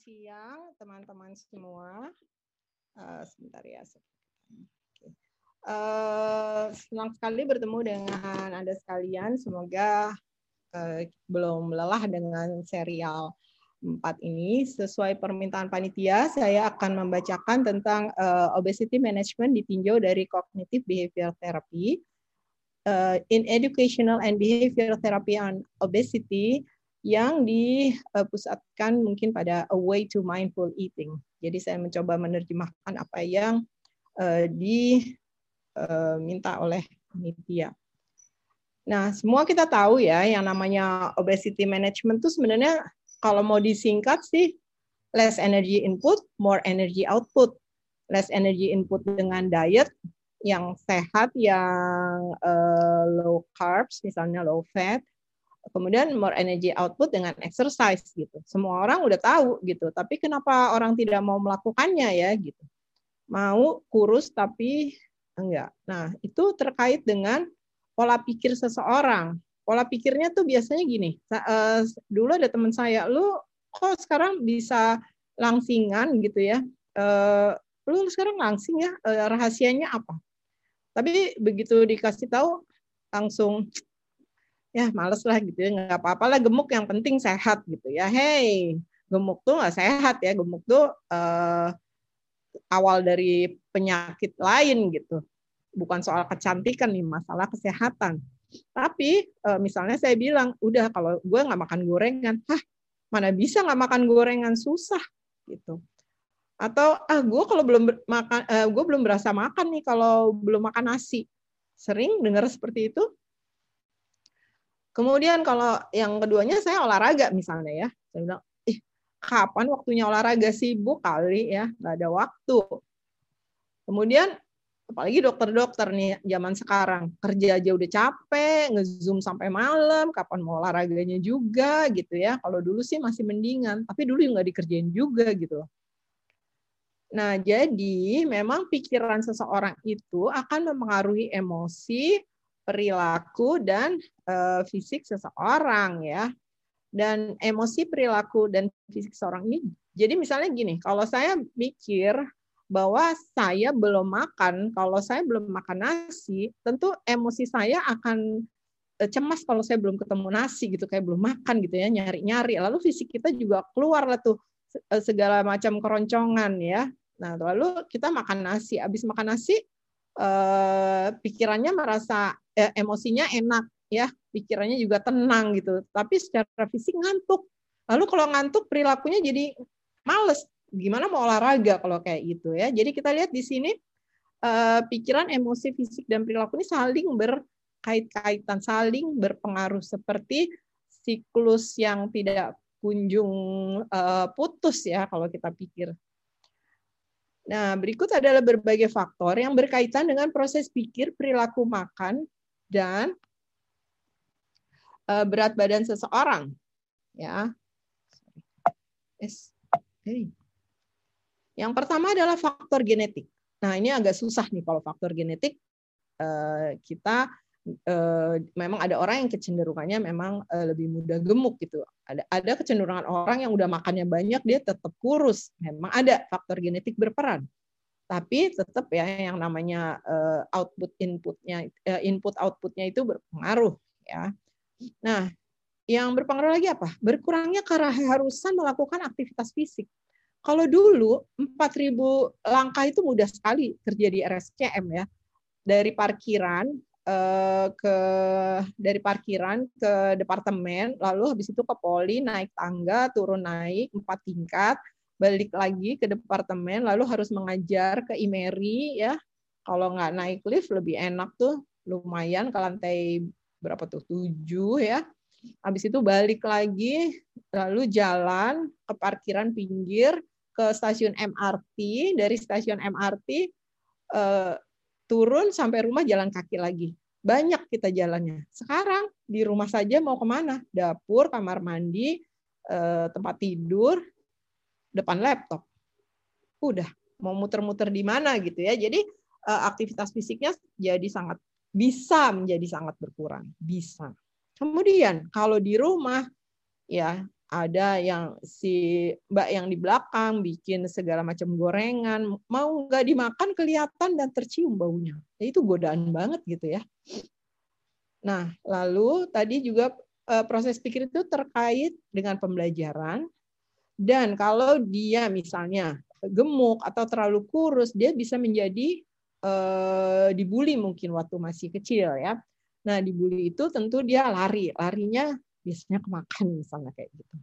siang teman-teman semua. Uh, sebentar ya. Okay. Uh, senang sekali bertemu dengan Anda sekalian. Semoga uh, belum lelah dengan serial 4 ini. Sesuai permintaan panitia, saya akan membacakan tentang uh, obesity management ditinjau dari cognitive behavior therapy. Uh, in educational and behavioral therapy on obesity, yang dipusatkan mungkin pada a way to mindful eating. Jadi saya mencoba menerjemahkan apa yang uh, diminta uh, oleh media. Nah, semua kita tahu ya yang namanya obesity management itu sebenarnya kalau mau disingkat sih less energy input, more energy output. Less energy input dengan diet yang sehat, yang uh, low carbs, misalnya low fat, kemudian more energy output dengan exercise gitu. Semua orang udah tahu gitu, tapi kenapa orang tidak mau melakukannya ya gitu. Mau kurus tapi enggak. Nah, itu terkait dengan pola pikir seseorang. Pola pikirnya tuh biasanya gini. Uh, dulu ada teman saya, lu kok sekarang bisa langsingan gitu ya? Uh, lu sekarang langsing ya? Uh, rahasianya apa? Tapi begitu dikasih tahu langsung ya males lah gitu ya nggak apa-apa lah gemuk yang penting sehat gitu ya. Hey gemuk tuh nggak sehat ya gemuk tuh uh, awal dari penyakit lain gitu. Bukan soal kecantikan nih masalah kesehatan. Tapi uh, misalnya saya bilang udah kalau gue nggak makan gorengan hah mana bisa nggak makan gorengan? Susah gitu. Atau ah gue kalau belum makan uh, gue belum berasa makan nih kalau belum makan nasi. Sering dengar seperti itu Kemudian kalau yang keduanya saya olahraga misalnya ya. Saya bilang, ih kapan waktunya olahraga sibuk kali ya, nggak ada waktu. Kemudian apalagi dokter-dokter nih zaman sekarang kerja aja udah capek, ngezoom sampai malam, kapan mau olahraganya juga gitu ya. Kalau dulu sih masih mendingan, tapi dulu nggak dikerjain juga gitu. Nah, jadi memang pikiran seseorang itu akan mempengaruhi emosi, perilaku dan uh, fisik seseorang ya. Dan emosi, perilaku dan fisik seseorang ini jadi misalnya gini, kalau saya mikir bahwa saya belum makan, kalau saya belum makan nasi, tentu emosi saya akan eh, cemas kalau saya belum ketemu nasi gitu kayak belum makan gitu ya nyari-nyari lalu fisik kita juga keluar lah tuh eh, segala macam keroncongan ya nah lalu kita makan nasi habis makan nasi eh, pikirannya merasa eh, emosinya enak ya. Pikirannya juga tenang gitu. Tapi secara fisik ngantuk. Lalu kalau ngantuk perilakunya jadi males. Gimana mau olahraga kalau kayak gitu ya. Jadi kita lihat di sini eh, pikiran emosi fisik dan perilaku ini saling berkait-kaitan saling berpengaruh. Seperti siklus yang tidak kunjung eh, putus ya kalau kita pikir Nah, berikut adalah berbagai faktor yang berkaitan dengan proses pikir, perilaku makan, dan uh, berat badan seseorang. Ya. Yang pertama adalah faktor genetik. Nah, ini agak susah nih kalau faktor genetik. Uh, kita uh, memang ada orang yang kecenderungannya memang uh, lebih mudah gemuk gitu. Ada ada kecenderungan orang yang udah makannya banyak dia tetap kurus. Memang ada faktor genetik berperan tapi tetap ya yang namanya uh, output inputnya input outputnya itu berpengaruh ya. Nah, yang berpengaruh lagi apa? Berkurangnya keharusan melakukan aktivitas fisik. Kalau dulu 4.000 langkah itu mudah sekali kerja di RSCM ya. Dari parkiran uh, ke dari parkiran ke departemen, lalu habis itu ke poli naik tangga, turun naik empat tingkat, balik lagi ke departemen lalu harus mengajar ke Imeri ya. Kalau nggak naik lift lebih enak tuh lumayan ke lantai berapa tuh tujuh ya. Habis itu balik lagi lalu jalan ke parkiran pinggir ke stasiun MRT dari stasiun MRT eh, turun sampai rumah jalan kaki lagi banyak kita jalannya sekarang di rumah saja mau ke mana dapur kamar mandi eh, tempat tidur depan laptop. Udah, mau muter-muter di mana gitu ya. Jadi eh, aktivitas fisiknya jadi sangat bisa menjadi sangat berkurang, bisa. Kemudian kalau di rumah ya ada yang si mbak yang di belakang bikin segala macam gorengan mau nggak dimakan kelihatan dan tercium baunya. Ya, itu godaan banget gitu ya. Nah lalu tadi juga eh, proses pikir itu terkait dengan pembelajaran. Dan kalau dia misalnya gemuk atau terlalu kurus dia bisa menjadi eh, dibully mungkin waktu masih kecil ya. Nah dibully itu tentu dia lari. Larinya biasanya kemakan misalnya kayak gitu.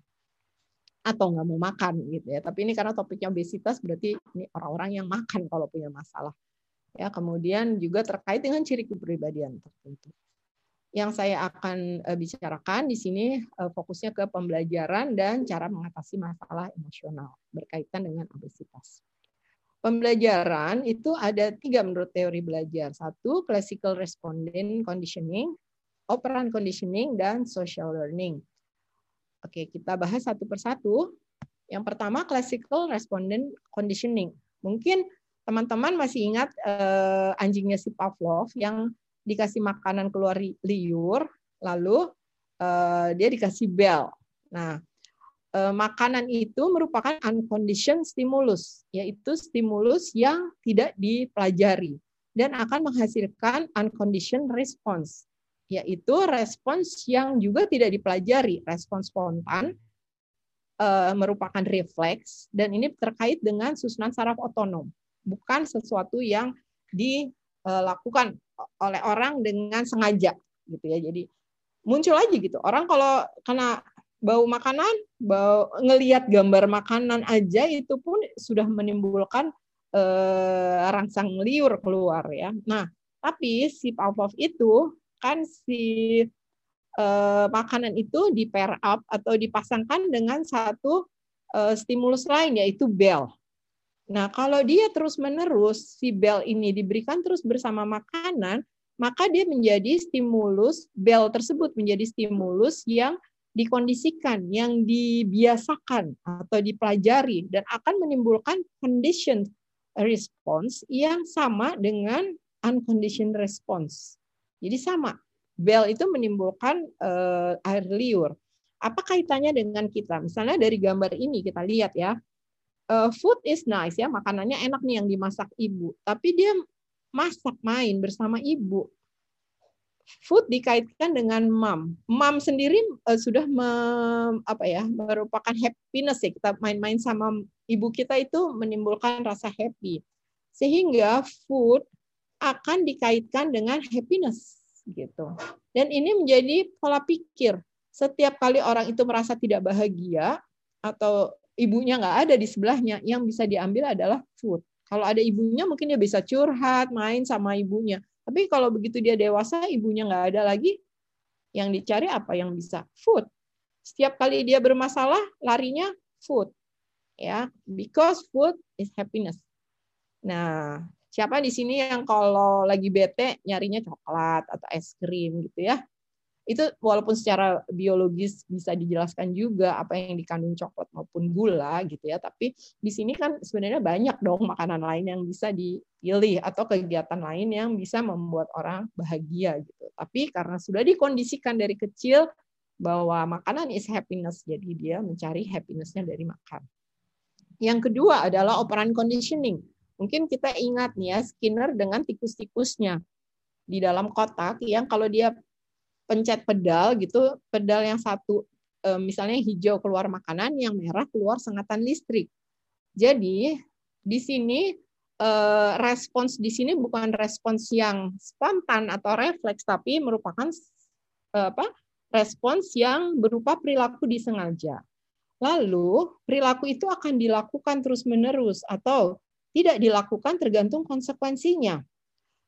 Atau nggak mau makan gitu ya. Tapi ini karena topiknya obesitas berarti ini orang-orang yang makan kalau punya masalah. Ya kemudian juga terkait dengan ciri kepribadian tertentu. Yang saya akan uh, bicarakan di sini uh, fokusnya ke pembelajaran dan cara mengatasi masalah emosional berkaitan dengan obesitas. Pembelajaran itu ada tiga menurut teori belajar. Satu, classical respondent conditioning operant conditioning, dan social learning. Oke, kita bahas satu persatu. Yang pertama, classical respondent conditioning. Mungkin teman-teman masih ingat eh, anjingnya si Pavlov yang dikasih makanan keluar liur, lalu eh, dia dikasih bel. Nah, eh, makanan itu merupakan unconditioned stimulus, yaitu stimulus yang tidak dipelajari dan akan menghasilkan unconditioned response yaitu respons yang juga tidak dipelajari, respons spontan uh, merupakan refleks dan ini terkait dengan susunan saraf otonom, bukan sesuatu yang dilakukan oleh orang dengan sengaja gitu ya. Jadi muncul aja gitu. Orang kalau kena bau makanan, bau ngelihat gambar makanan aja itu pun sudah menimbulkan uh, rangsang liur keluar ya. Nah, tapi si Pavlov itu kan si uh, makanan itu di pair up atau dipasangkan dengan satu uh, stimulus lain yaitu bel. Nah, kalau dia terus-menerus si bel ini diberikan terus bersama makanan, maka dia menjadi stimulus bel tersebut menjadi stimulus yang dikondisikan, yang dibiasakan atau dipelajari dan akan menimbulkan condition response yang sama dengan unconditioned response. Jadi sama, bel itu menimbulkan uh, air liur. Apa kaitannya dengan kita? Misalnya dari gambar ini kita lihat ya, uh, food is nice ya, makanannya enak nih yang dimasak ibu, tapi dia masak main bersama ibu. Food dikaitkan dengan mom. Mom sendiri uh, sudah me, apa ya merupakan happiness ya. Kita main-main sama ibu kita itu menimbulkan rasa happy. Sehingga food akan dikaitkan dengan happiness gitu. Dan ini menjadi pola pikir. Setiap kali orang itu merasa tidak bahagia atau ibunya nggak ada di sebelahnya, yang bisa diambil adalah food. Kalau ada ibunya mungkin dia bisa curhat, main sama ibunya. Tapi kalau begitu dia dewasa, ibunya nggak ada lagi, yang dicari apa yang bisa? Food. Setiap kali dia bermasalah, larinya food. Ya, because food is happiness. Nah, Siapa di sini yang kalau lagi bete nyarinya coklat atau es krim gitu ya? Itu walaupun secara biologis bisa dijelaskan juga apa yang dikandung coklat maupun gula gitu ya, tapi di sini kan sebenarnya banyak dong makanan lain yang bisa dipilih atau kegiatan lain yang bisa membuat orang bahagia gitu. Tapi karena sudah dikondisikan dari kecil bahwa makanan is happiness, jadi dia mencari happinessnya dari makan. Yang kedua adalah operan conditioning Mungkin kita ingat nih ya Skinner dengan tikus-tikusnya di dalam kotak yang kalau dia pencet pedal gitu, pedal yang satu eh, misalnya hijau keluar makanan, yang merah keluar sengatan listrik. Jadi di sini eh, respons di sini bukan respons yang spontan atau refleks, tapi merupakan eh, apa? respons yang berupa perilaku disengaja. Lalu perilaku itu akan dilakukan terus-menerus atau tidak dilakukan tergantung konsekuensinya.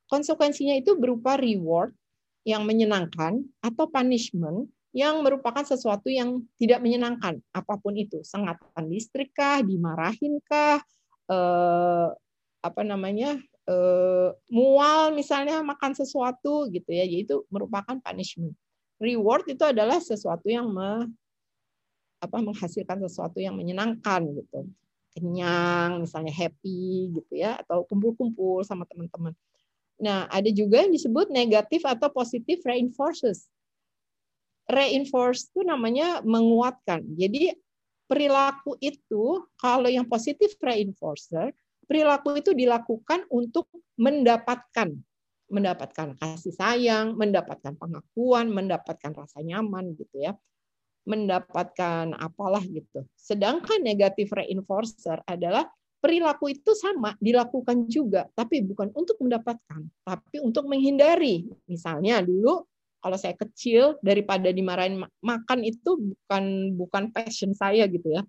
Konsekuensinya itu berupa reward yang menyenangkan atau punishment yang merupakan sesuatu yang tidak menyenangkan apa pun itu. Sengatan listrik kah dimarahin kah eh, apa namanya eh, mual misalnya makan sesuatu gitu ya. Yaitu merupakan punishment. Reward itu adalah sesuatu yang me, apa menghasilkan sesuatu yang menyenangkan gitu kenyang, misalnya happy gitu ya, atau kumpul-kumpul sama teman-teman. Nah, ada juga yang disebut negatif atau positif reinforces. reinforce itu namanya menguatkan. Jadi perilaku itu kalau yang positif reinforcer, perilaku itu dilakukan untuk mendapatkan mendapatkan kasih sayang, mendapatkan pengakuan, mendapatkan rasa nyaman gitu ya. Mendapatkan apalah gitu. Sedangkan negatif reinforcer adalah perilaku itu sama dilakukan juga, tapi bukan untuk mendapatkan, tapi untuk menghindari. Misalnya dulu kalau saya kecil daripada dimarahin makan itu bukan bukan passion saya gitu ya.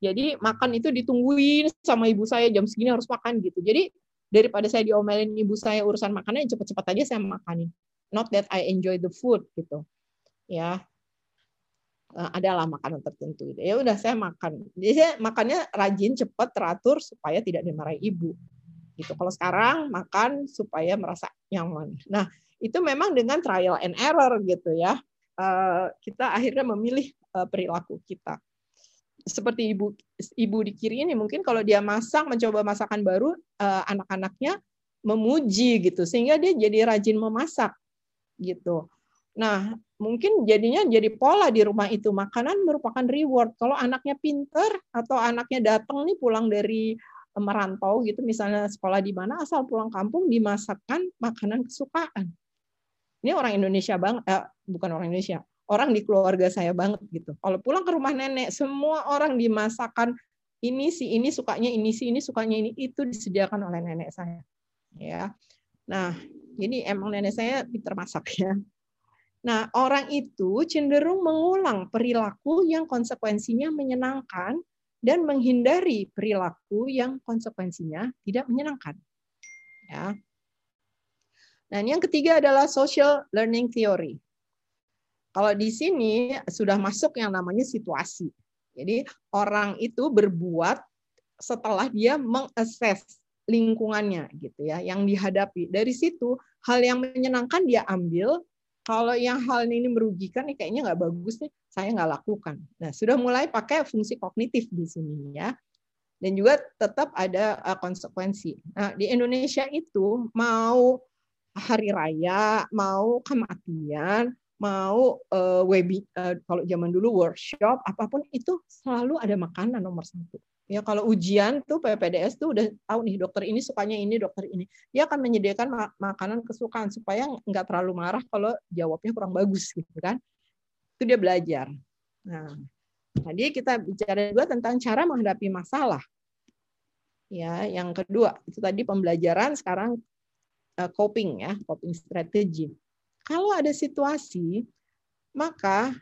Jadi makan itu ditungguin sama ibu saya jam segini harus makan gitu. Jadi daripada saya diomelin ibu saya urusan makanan cepet-cepet aja saya makanin. Not that I enjoy the food gitu. Ya. Eh, adalah makanan tertentu gitu. Ya udah saya makan. Jadi saya makannya rajin, cepat, teratur supaya tidak dimarahi ibu. Gitu. Kalau sekarang makan supaya merasa nyaman. Nah, itu memang dengan trial and error gitu ya. Eh, kita akhirnya memilih eh, perilaku kita. Seperti ibu ibu di kiri ini mungkin kalau dia masak mencoba masakan baru anak-anaknya memuji gitu sehingga dia jadi rajin memasak gitu. Nah, mungkin jadinya jadi pola di rumah itu makanan merupakan reward. Kalau anaknya pinter atau anaknya datang nih pulang dari merantau gitu misalnya sekolah di mana asal pulang kampung dimasakkan makanan kesukaan ini orang Indonesia banget, eh, bukan orang Indonesia, orang di keluarga saya banget gitu. Kalau pulang ke rumah nenek, semua orang dimasakan ini si ini sukanya ini si ini sukanya ini itu disediakan oleh nenek saya. Ya. Nah, jadi emang nenek saya pinter masak ya. Nah, orang itu cenderung mengulang perilaku yang konsekuensinya menyenangkan dan menghindari perilaku yang konsekuensinya tidak menyenangkan. Ya. Dan yang ketiga adalah social learning theory. Kalau di sini sudah masuk yang namanya situasi. Jadi orang itu berbuat setelah dia mengakses lingkungannya gitu ya, yang dihadapi. Dari situ hal yang menyenangkan dia ambil, kalau yang hal ini merugikan nih kayaknya nggak bagus nih, saya nggak lakukan. Nah sudah mulai pakai fungsi kognitif di sini ya dan juga tetap ada uh, konsekuensi. Nah, di Indonesia itu mau hari raya, mau kematian, mau uh, webi uh, kalau zaman dulu workshop apa pun itu selalu ada makanan nomor satu ya kalau ujian tuh PPDS tuh udah tahu nih dokter ini sukanya ini dokter ini. Dia akan menyediakan makanan kesukaan supaya nggak terlalu marah kalau jawabnya kurang bagus gitu kan. Itu dia belajar. Nah tadi kita bicara juga tentang cara menghadapi masalah. Ya yang kedua itu tadi pembelajaran sekarang Eh, coping ya, coping strategi. Kalau ada situasi, maka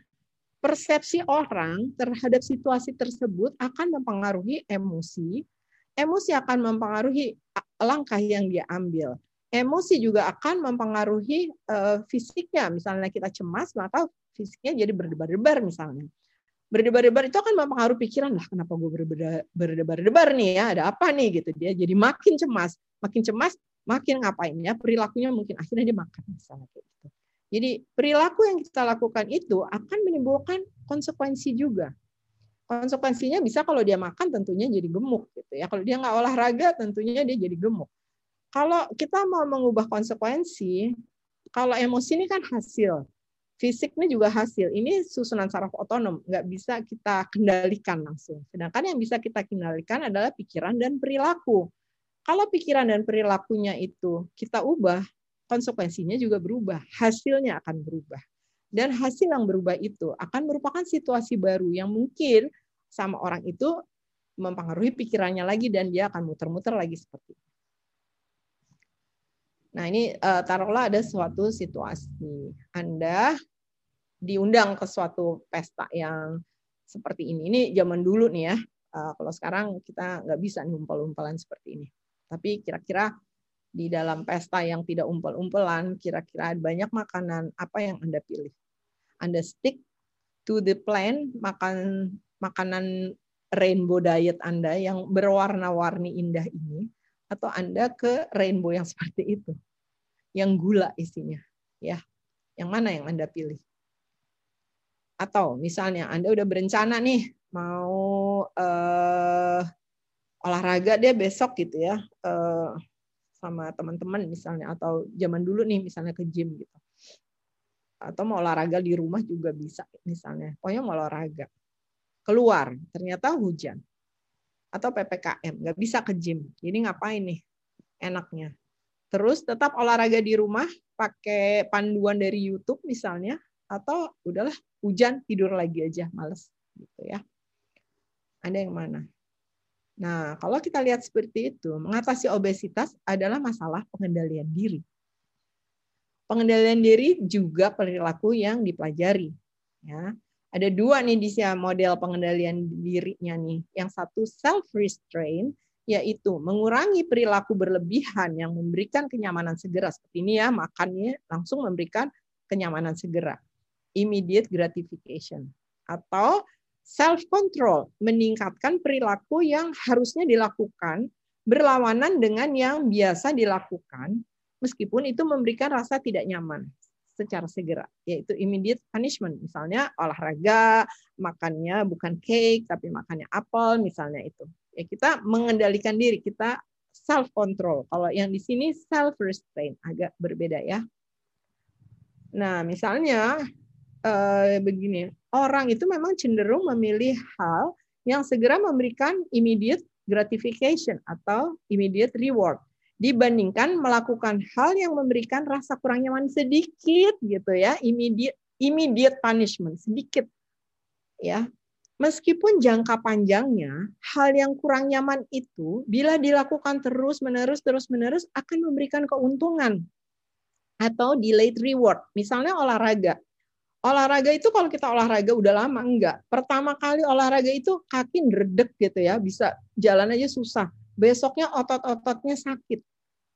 persepsi orang terhadap situasi tersebut akan mempengaruhi emosi. Emosi akan mempengaruhi langkah yang dia ambil. Emosi juga akan mempengaruhi uh, fisiknya. Misalnya kita cemas, maka fisiknya jadi berdebar-debar misalnya. Berdebar-debar itu akan mempengaruhi pikiran lah kenapa gue berdebar-debar nih ya ada apa nih gitu dia jadi makin cemas makin cemas makin ngapainnya perilakunya mungkin akhirnya dia makan misalnya. Jadi perilaku yang kita lakukan itu akan menimbulkan konsekuensi juga. Konsekuensinya bisa kalau dia makan tentunya jadi gemuk gitu ya. Kalau dia nggak olahraga tentunya dia jadi gemuk. Kalau kita mau mengubah konsekuensi, kalau emosi ini kan hasil, fisik ini juga hasil. Ini susunan saraf otonom, nggak bisa kita kendalikan langsung. Sedangkan yang bisa kita kendalikan adalah pikiran dan perilaku. Kalau pikiran dan perilakunya itu kita ubah, konsekuensinya juga berubah, hasilnya akan berubah. Dan hasil yang berubah itu akan merupakan situasi baru yang mungkin sama orang itu mempengaruhi pikirannya lagi dan dia akan muter-muter lagi seperti itu. Nah ini uh, taruhlah ada suatu situasi Anda diundang ke suatu pesta yang seperti ini. Ini zaman dulu nih ya. Uh, kalau sekarang kita nggak bisa ngumpul-umpulan seperti ini. Tapi kira-kira di dalam pesta yang tidak umpel-umpelan, kira-kira banyak makanan apa yang Anda pilih? Anda stick to the plan, makan makanan rainbow diet Anda yang berwarna-warni indah ini, atau Anda ke rainbow yang seperti itu, yang gula isinya, ya, yang mana yang Anda pilih? Atau misalnya Anda udah berencana nih mau eh, olahraga dia besok gitu ya uh, sama teman-teman misalnya atau zaman dulu nih misalnya ke gym gitu. atau mau olahraga di rumah juga bisa misalnya. Pokoknya mau olahraga. Keluar, ternyata hujan. Atau PPKM, nggak bisa ke gym. Jadi ngapain nih enaknya? Terus tetap olahraga di rumah, pakai panduan dari YouTube misalnya, atau udahlah hujan tidur lagi aja, males gitu ya. Ada yang mana? Nah, kalau kita lihat seperti itu, mengatasi obesitas adalah masalah pengendalian diri. Pengendalian diri juga perilaku yang dipelajari. Ya, ada dua nih di model pengendalian dirinya nih. Yang satu self restraint, yaitu mengurangi perilaku berlebihan yang memberikan kenyamanan segera seperti ini ya makannya langsung memberikan kenyamanan segera immediate gratification atau self control meningkatkan perilaku yang harusnya dilakukan berlawanan dengan yang biasa dilakukan meskipun itu memberikan rasa tidak nyaman secara segera yaitu immediate punishment. Misalnya olahraga makannya bukan cake tapi makannya apel misalnya itu. Ya kita mengendalikan diri kita self control kalau yang di sini self restraint agak berbeda ya. Nah misalnya eh, begini, orang itu memang cenderung memilih hal yang segera memberikan immediate gratification atau immediate reward dibandingkan melakukan hal yang memberikan rasa kurang nyaman sedikit gitu ya, immediate immediate punishment sedikit ya. Meskipun jangka panjangnya hal yang kurang nyaman itu bila dilakukan terus-menerus terus-menerus akan memberikan keuntungan atau delayed reward. Misalnya olahraga olahraga itu kalau kita olahraga udah lama enggak. Pertama kali olahraga itu kaki redek gitu ya, bisa jalan aja susah. Besoknya otot-ototnya sakit.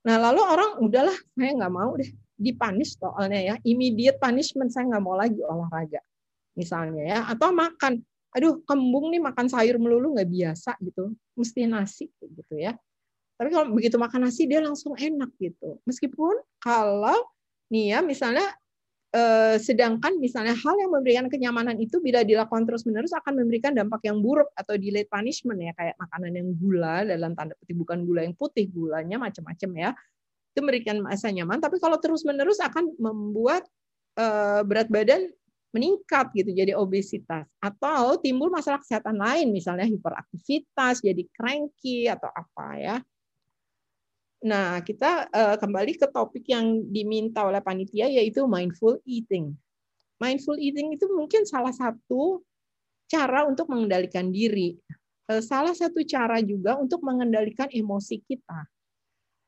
Nah lalu orang udahlah saya nggak mau deh dipanis soalnya ya, immediate punishment saya nggak mau lagi olahraga misalnya ya, atau makan. Aduh kembung nih makan sayur melulu nggak biasa gitu, mesti nasi gitu ya. Tapi kalau begitu makan nasi dia langsung enak gitu. Meskipun kalau nih ya misalnya Eh, sedangkan misalnya hal yang memberikan kenyamanan itu bila dilakukan terus-menerus akan memberikan dampak yang buruk atau delayed punishment ya kayak makanan yang gula dalam tanda petik bukan gula yang putih gulanya macam-macam ya. Itu memberikan masa nyaman tapi kalau terus-menerus akan membuat uh, berat badan meningkat gitu jadi obesitas. Atau timbul masalah kesehatan lain misalnya hiperaktivitas jadi cranky atau apa ya Nah, kita uh, kembali ke topik yang diminta oleh panitia yaitu mindful eating. Mindful eating itu mungkin salah satu cara untuk mengendalikan diri. Uh, salah satu cara juga untuk mengendalikan emosi kita.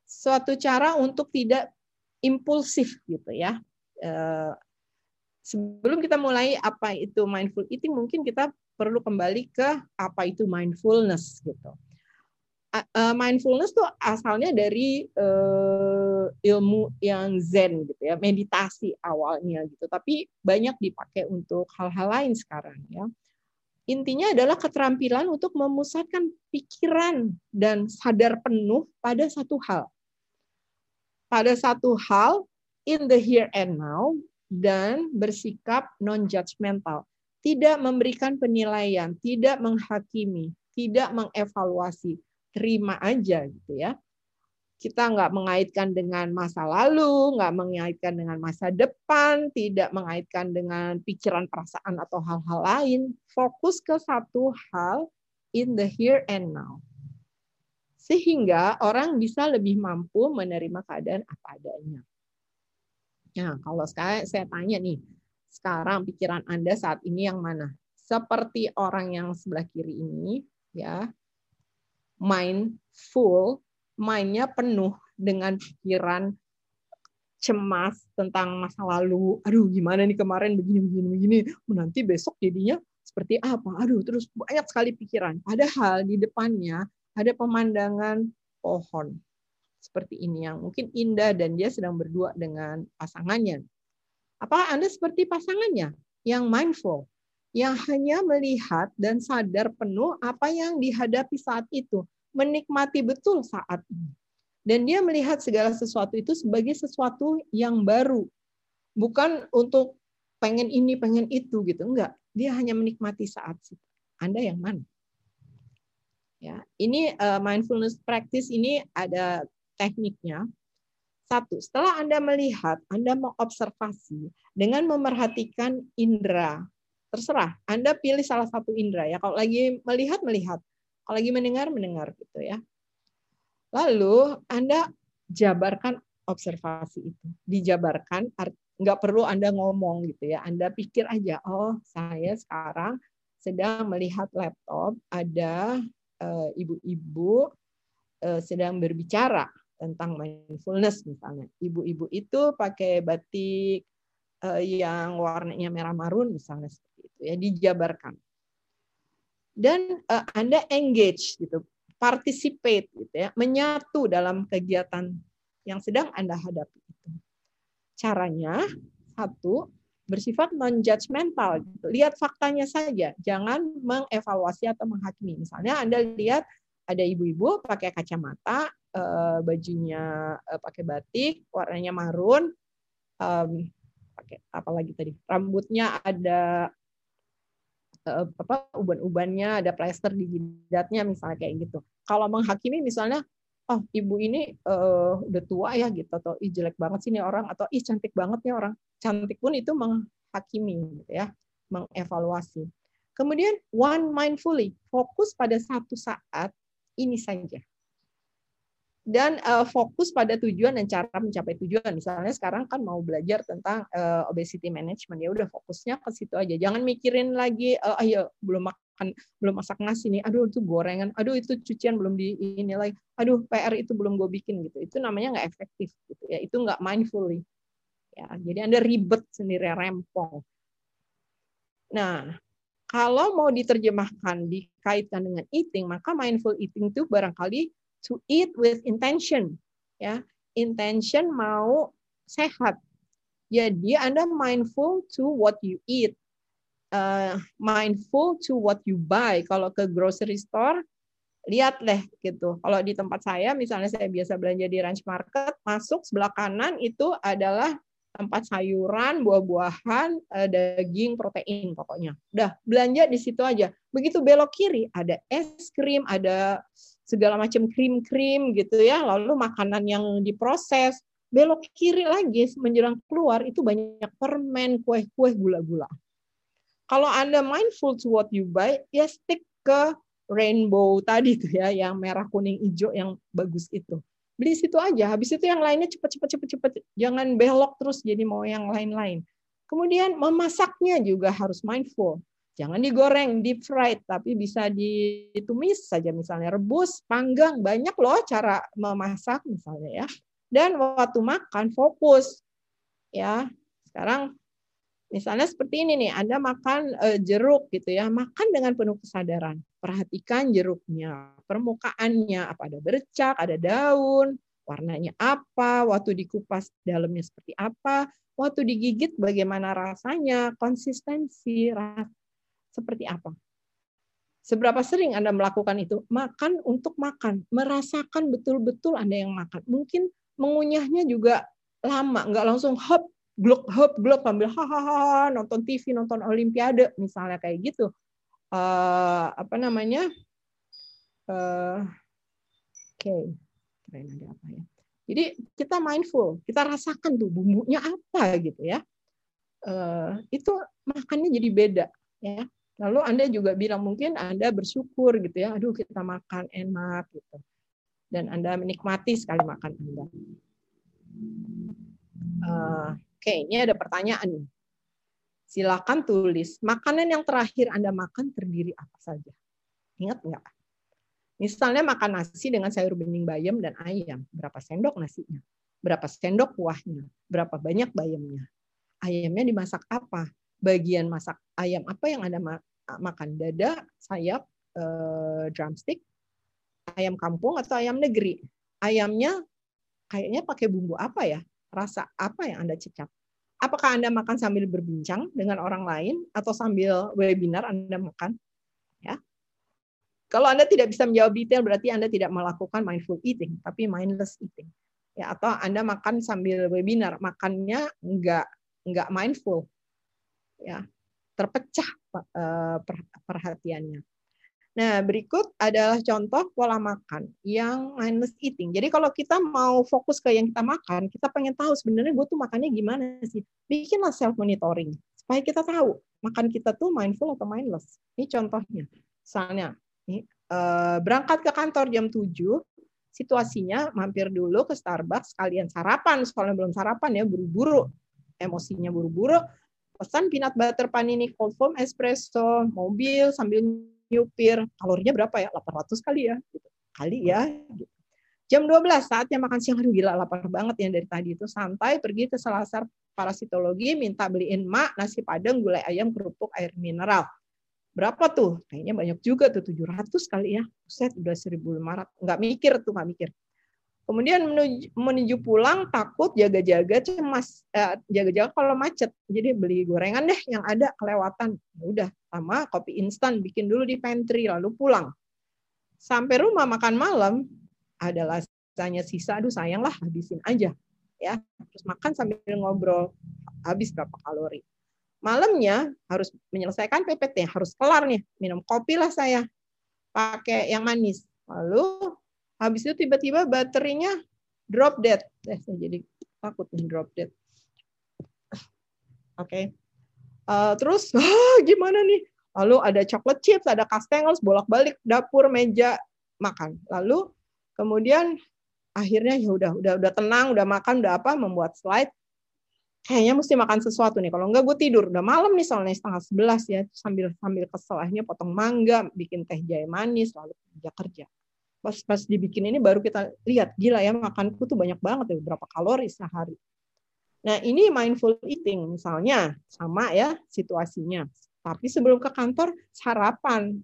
Suatu cara untuk tidak impulsif gitu ya. Uh, sebelum kita mulai apa itu mindful eating, mungkin kita perlu kembali ke apa itu mindfulness gitu uh, mindfulness tuh asalnya dari uh, ilmu yang zen gitu ya, meditasi awalnya gitu. Tapi banyak dipakai untuk hal-hal lain sekarang ya. Intinya adalah keterampilan untuk memusatkan pikiran dan sadar penuh pada satu hal. Pada satu hal in the here and now dan bersikap non-judgmental. Tidak memberikan penilaian, tidak menghakimi, tidak mengevaluasi, terima aja gitu ya. Kita nggak mengaitkan dengan masa lalu, nggak mengaitkan dengan masa depan, tidak mengaitkan dengan pikiran perasaan atau hal-hal lain. Fokus ke satu hal in the here and now. Sehingga orang bisa lebih mampu menerima keadaan apa adanya. Nah, kalau sekarang saya tanya nih, sekarang pikiran Anda saat ini yang mana? Seperti orang yang sebelah kiri ini, ya, mindful, mindnya penuh dengan pikiran cemas tentang masa lalu. Aduh, gimana nih kemarin begini begini begini. Nanti besok jadinya seperti apa? Aduh, terus banyak sekali pikiran. Padahal di depannya ada pemandangan pohon seperti ini yang mungkin indah dan dia sedang berdua dengan pasangannya. Apa Anda seperti pasangannya yang mindful? Yang hanya melihat dan sadar penuh apa yang dihadapi saat itu, menikmati betul saat ini. Dan dia melihat segala sesuatu itu sebagai sesuatu yang baru, bukan untuk pengen ini, pengen itu gitu, enggak. Dia hanya menikmati saat itu. Anda yang mana? Ya, ini uh, mindfulness practice ini ada tekniknya. Satu, setelah Anda melihat, Anda mengobservasi dengan memerhatikan indera. Terserah, Anda pilih salah satu indera ya. Kalau lagi melihat, melihat. Kalau lagi mendengar, mendengar gitu ya. Lalu Anda jabarkan observasi itu. Dijabarkan, nggak perlu Anda ngomong gitu ya. Anda pikir aja, oh saya sekarang sedang melihat laptop, ada eh, ibu-ibu uh, sedang berbicara tentang mindfulness misalnya. Ibu-ibu itu pakai batik uh, yang warnanya merah marun misalnya seperti itu ya, dijabarkan. Dan uh, Anda engage gitu, participate gitu ya, menyatu dalam kegiatan yang sedang Anda hadapi itu. Caranya satu bersifat non judgmental gitu. Lihat faktanya saja, jangan mengevaluasi atau menghakimi. Misalnya Anda lihat ada ibu-ibu pakai kacamata, uh, bajunya uh, pakai batik, warnanya marun, pakai apa lagi tadi? Rambutnya ada uh, apa uban-ubannya, ada plester di jidatnya misalnya kayak gitu. Kalau menghakimi misalnya oh ibu ini uh, udah tua ya gitu atau ih jelek banget sih nih orang atau ih cantik banget nih orang cantik pun itu menghakimi gitu ya mengevaluasi kemudian one mindfully fokus pada satu saat ini saja. Dan uh, fokus pada tujuan dan cara mencapai tujuan. Misalnya sekarang kan mau belajar tentang uh, obesity management ya udah fokusnya ke situ aja. Jangan mikirin lagi uh, ayo belum makan belum masak nasi nih. Aduh itu gorengan. Aduh itu cucian belum di ini lagi. Aduh PR itu belum gue bikin gitu. Itu namanya nggak efektif gitu ya. Itu nggak mindfully. Ya, jadi Anda ribet sendiri rempong. Nah, kalau mau diterjemahkan dikaitkan dengan eating, maka mindful eating itu barangkali to eat with intention, ya. Intention mau sehat. Jadi Anda mindful to what you eat. Uh, mindful to what you buy. Kalau ke grocery store, lihat deh gitu. Kalau di tempat saya, misalnya saya biasa belanja di ranch market, masuk sebelah kanan itu adalah tempat sayuran, buah-buahan, eh, daging, protein pokoknya. Udah belanja di situ aja. Begitu belok kiri ada es krim, ada segala macam krim-krim gitu ya. Lalu makanan yang diproses. Belok kiri lagi menjelang keluar itu banyak permen, kue-kue, gula-gula. Kalau Anda mindful to what you buy, ya stick ke rainbow tadi tuh ya, yang merah, kuning, hijau yang bagus itu beli situ aja. Habis itu yang lainnya cepet cepet cepet cepet. Jangan belok terus jadi mau yang lain-lain. Kemudian memasaknya juga harus mindful. Jangan digoreng, deep fried, tapi bisa ditumis saja misalnya rebus, panggang, banyak loh cara memasak misalnya ya. Dan waktu makan fokus. Ya. Sekarang Misalnya seperti ini nih, Anda makan uh, jeruk gitu ya, makan dengan penuh kesadaran. Perhatikan jeruknya, permukaannya, apa ada bercak, ada daun, warnanya apa, waktu dikupas dalamnya seperti apa, waktu digigit bagaimana rasanya, konsistensi, seperti apa. Seberapa sering Anda melakukan itu? Makan untuk makan, merasakan betul-betul Anda yang makan. Mungkin mengunyahnya juga lama, nggak langsung hop glok hop glok sambil hahaha nonton TV nonton Olimpiade misalnya kayak gitu uh, apa namanya uh, oke okay. ada apa ya jadi kita mindful kita rasakan tuh bumbunya apa gitu ya uh, itu makannya jadi beda ya lalu anda juga bilang mungkin anda bersyukur gitu ya aduh kita makan enak gitu dan anda menikmati sekali makan anda uh, Oke, ini ada pertanyaan. Silakan tulis, makanan yang terakhir Anda makan terdiri apa saja? Ingat nggak? Misalnya makan nasi dengan sayur bening bayam dan ayam. Berapa sendok nasinya? Berapa sendok kuahnya? Berapa banyak bayamnya? Ayamnya dimasak apa? Bagian masak ayam apa yang Anda makan? Dada, sayap, eh, drumstick, ayam kampung atau ayam negeri? Ayamnya kayaknya pakai bumbu apa ya? rasa apa yang Anda cecap? Apakah Anda makan sambil berbincang dengan orang lain atau sambil webinar Anda makan? Ya. Kalau Anda tidak bisa menjawab detail berarti Anda tidak melakukan mindful eating, tapi mindless eating. Ya, atau Anda makan sambil webinar, makannya enggak enggak mindful. Ya. Terpecah eh, perhatiannya. Nah, berikut adalah contoh pola makan yang mindless eating. Jadi kalau kita mau fokus ke yang kita makan, kita pengen tahu sebenarnya gue tuh makannya gimana sih. Bikinlah self monitoring supaya kita tahu makan kita tuh mindful atau mindless. Ini contohnya. Misalnya, ini, eh, berangkat ke kantor jam 7, situasinya mampir dulu ke Starbucks, kalian sarapan, soalnya belum sarapan ya, buru-buru. Emosinya buru-buru, pesan peanut butter panini cold foam espresso, mobil sambil nyupir. Kalorinya berapa ya? 800 kali ya gitu. kali ya gitu. jam 12 saatnya makan siang. Aduh gila lapar banget ya dari tadi itu. Santai pergi ke selasar parasitologi minta beliin mak nasi padang gulai ayam kerupuk air mineral. Berapa tuh? Kayaknya banyak juga tuh 700 kali ya. Set udah 1500 nggak mikir tuh nggak mikir Kemudian menuju, menuju pulang takut jaga-jaga cemas eh, jaga-jaga kalau macet. Jadi beli gorengan deh yang ada kelewatan. Ya udah sama kopi instan bikin dulu di pantry lalu pulang. Sampai rumah makan malam adalah lasanya sisa. Aduh sayang lah habisin aja ya. Terus makan sambil ngobrol habis berapa kalori. Malamnya harus menyelesaikan PPT, harus kelar nih. Minum kopi lah saya. Pakai yang manis. Lalu Habis itu tiba-tiba baterainya drop dead. Eh, saya jadi takut nih drop dead. Oke. Okay. Uh, eh, terus ah, gimana nih? Lalu ada chocolate chips, ada kastengels, bolak-balik dapur meja makan. Lalu kemudian akhirnya ya udah udah udah tenang, udah makan, udah apa, membuat slide. Kayaknya mesti makan sesuatu nih. Kalau enggak gue tidur. Udah malam nih soalnya setengah sebelas ya. Sambil sambil kesel akhirnya potong mangga, bikin teh jahe manis, lalu kerja kerja pas pas dibikin ini baru kita lihat gila ya makanku tuh banyak banget ya berapa kalori sehari. Nah ini mindful eating misalnya sama ya situasinya. Tapi sebelum ke kantor sarapan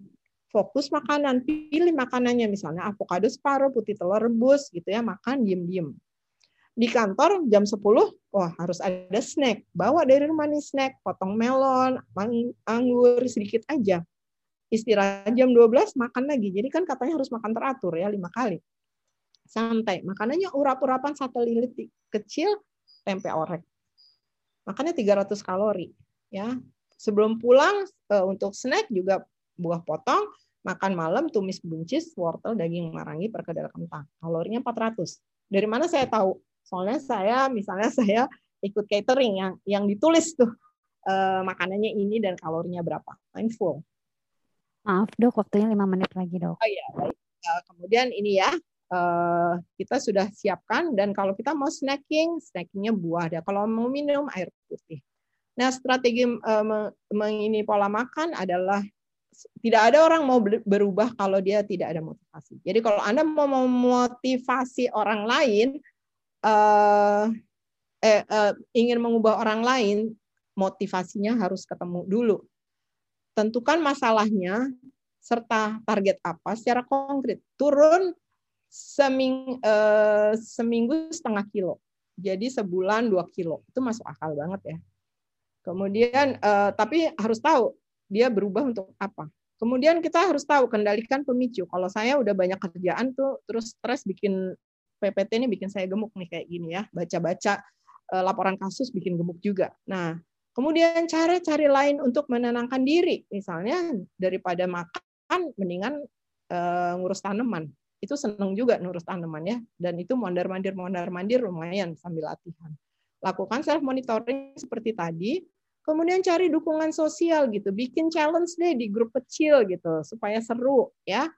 fokus makanan pilih makanannya misalnya avocado separuh putih telur rebus gitu ya makan diem diem di kantor jam 10 wah harus ada snack bawa dari rumah nih snack potong melon anggur sedikit aja istirahat jam 12 makan lagi. Jadi kan katanya harus makan teratur ya lima kali. Santai. Makanannya urap-urapan satu lilit kecil tempe orek. Makannya 300 kalori ya. Sebelum pulang uh, untuk snack juga buah potong, makan malam tumis buncis, wortel, daging marangi, perkedel kentang. Kalorinya 400. Dari mana saya tahu? Soalnya saya misalnya saya ikut catering yang yang ditulis tuh uh, makanannya ini dan kalorinya berapa. Mindful. Maaf dok, waktunya lima menit lagi dok. Oh iya, baik. Uh, kemudian ini ya, uh, kita sudah siapkan dan kalau kita mau snacking, snackingnya buah. Ya. Kalau mau minum air putih. Nah, strategi uh, mengini pola makan adalah tidak ada orang mau berubah kalau dia tidak ada motivasi. Jadi kalau anda mau memotivasi orang lain, eh, uh, ingin mengubah orang lain, motivasinya harus ketemu dulu tentukan masalahnya serta target apa secara konkret. Turun seming, eh, seminggu setengah kilo. Jadi sebulan dua kilo. Itu masuk akal banget ya. Kemudian eh, tapi harus tahu dia berubah untuk apa. Kemudian kita harus tahu kendalikan pemicu. Kalau saya udah banyak kerjaan tuh terus stres bikin PPT ini bikin saya gemuk nih kayak gini ya. Baca-baca eh, laporan kasus bikin gemuk juga. Nah, Kemudian cara cari lain untuk menenangkan diri, misalnya daripada makan, mendingan uh, ngurus tanaman. Itu seneng juga ngurus tanaman ya, dan itu mondar-mandir mondar-mandir lumayan sambil latihan. Lakukan self monitoring seperti tadi, kemudian cari dukungan sosial gitu, bikin challenge deh di grup kecil gitu supaya seru ya.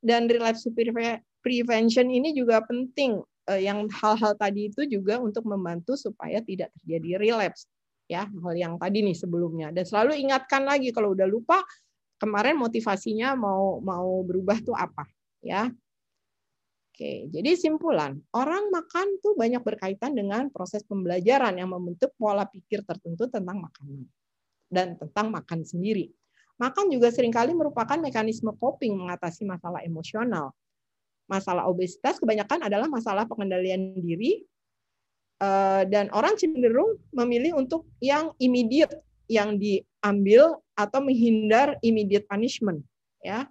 Dan relapse prevention ini juga penting eh, yang hal-hal tadi itu juga untuk membantu supaya tidak terjadi relapse ya hal yang tadi nih sebelumnya dan selalu ingatkan lagi kalau udah lupa kemarin motivasinya mau mau berubah tuh apa ya Oke, jadi simpulan, orang makan tuh banyak berkaitan dengan proses pembelajaran yang membentuk pola pikir tertentu tentang makanan dan tentang makan sendiri. Makan juga sering kali merupakan mekanisme coping mengatasi masalah emosional. Masalah obesitas kebanyakan adalah masalah pengendalian diri Eh, dan orang cenderung memilih untuk yang immediate yang diambil atau menghindar immediate punishment ya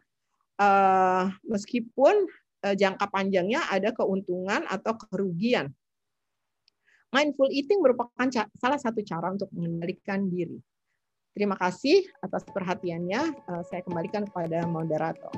uh, meskipun uh, jangka panjangnya ada keuntungan atau kerugian mindful eating merupakan salah satu cara untuk mengendalikan diri Terima kasih atas perhatiannya. Saya kembalikan kepada moderator.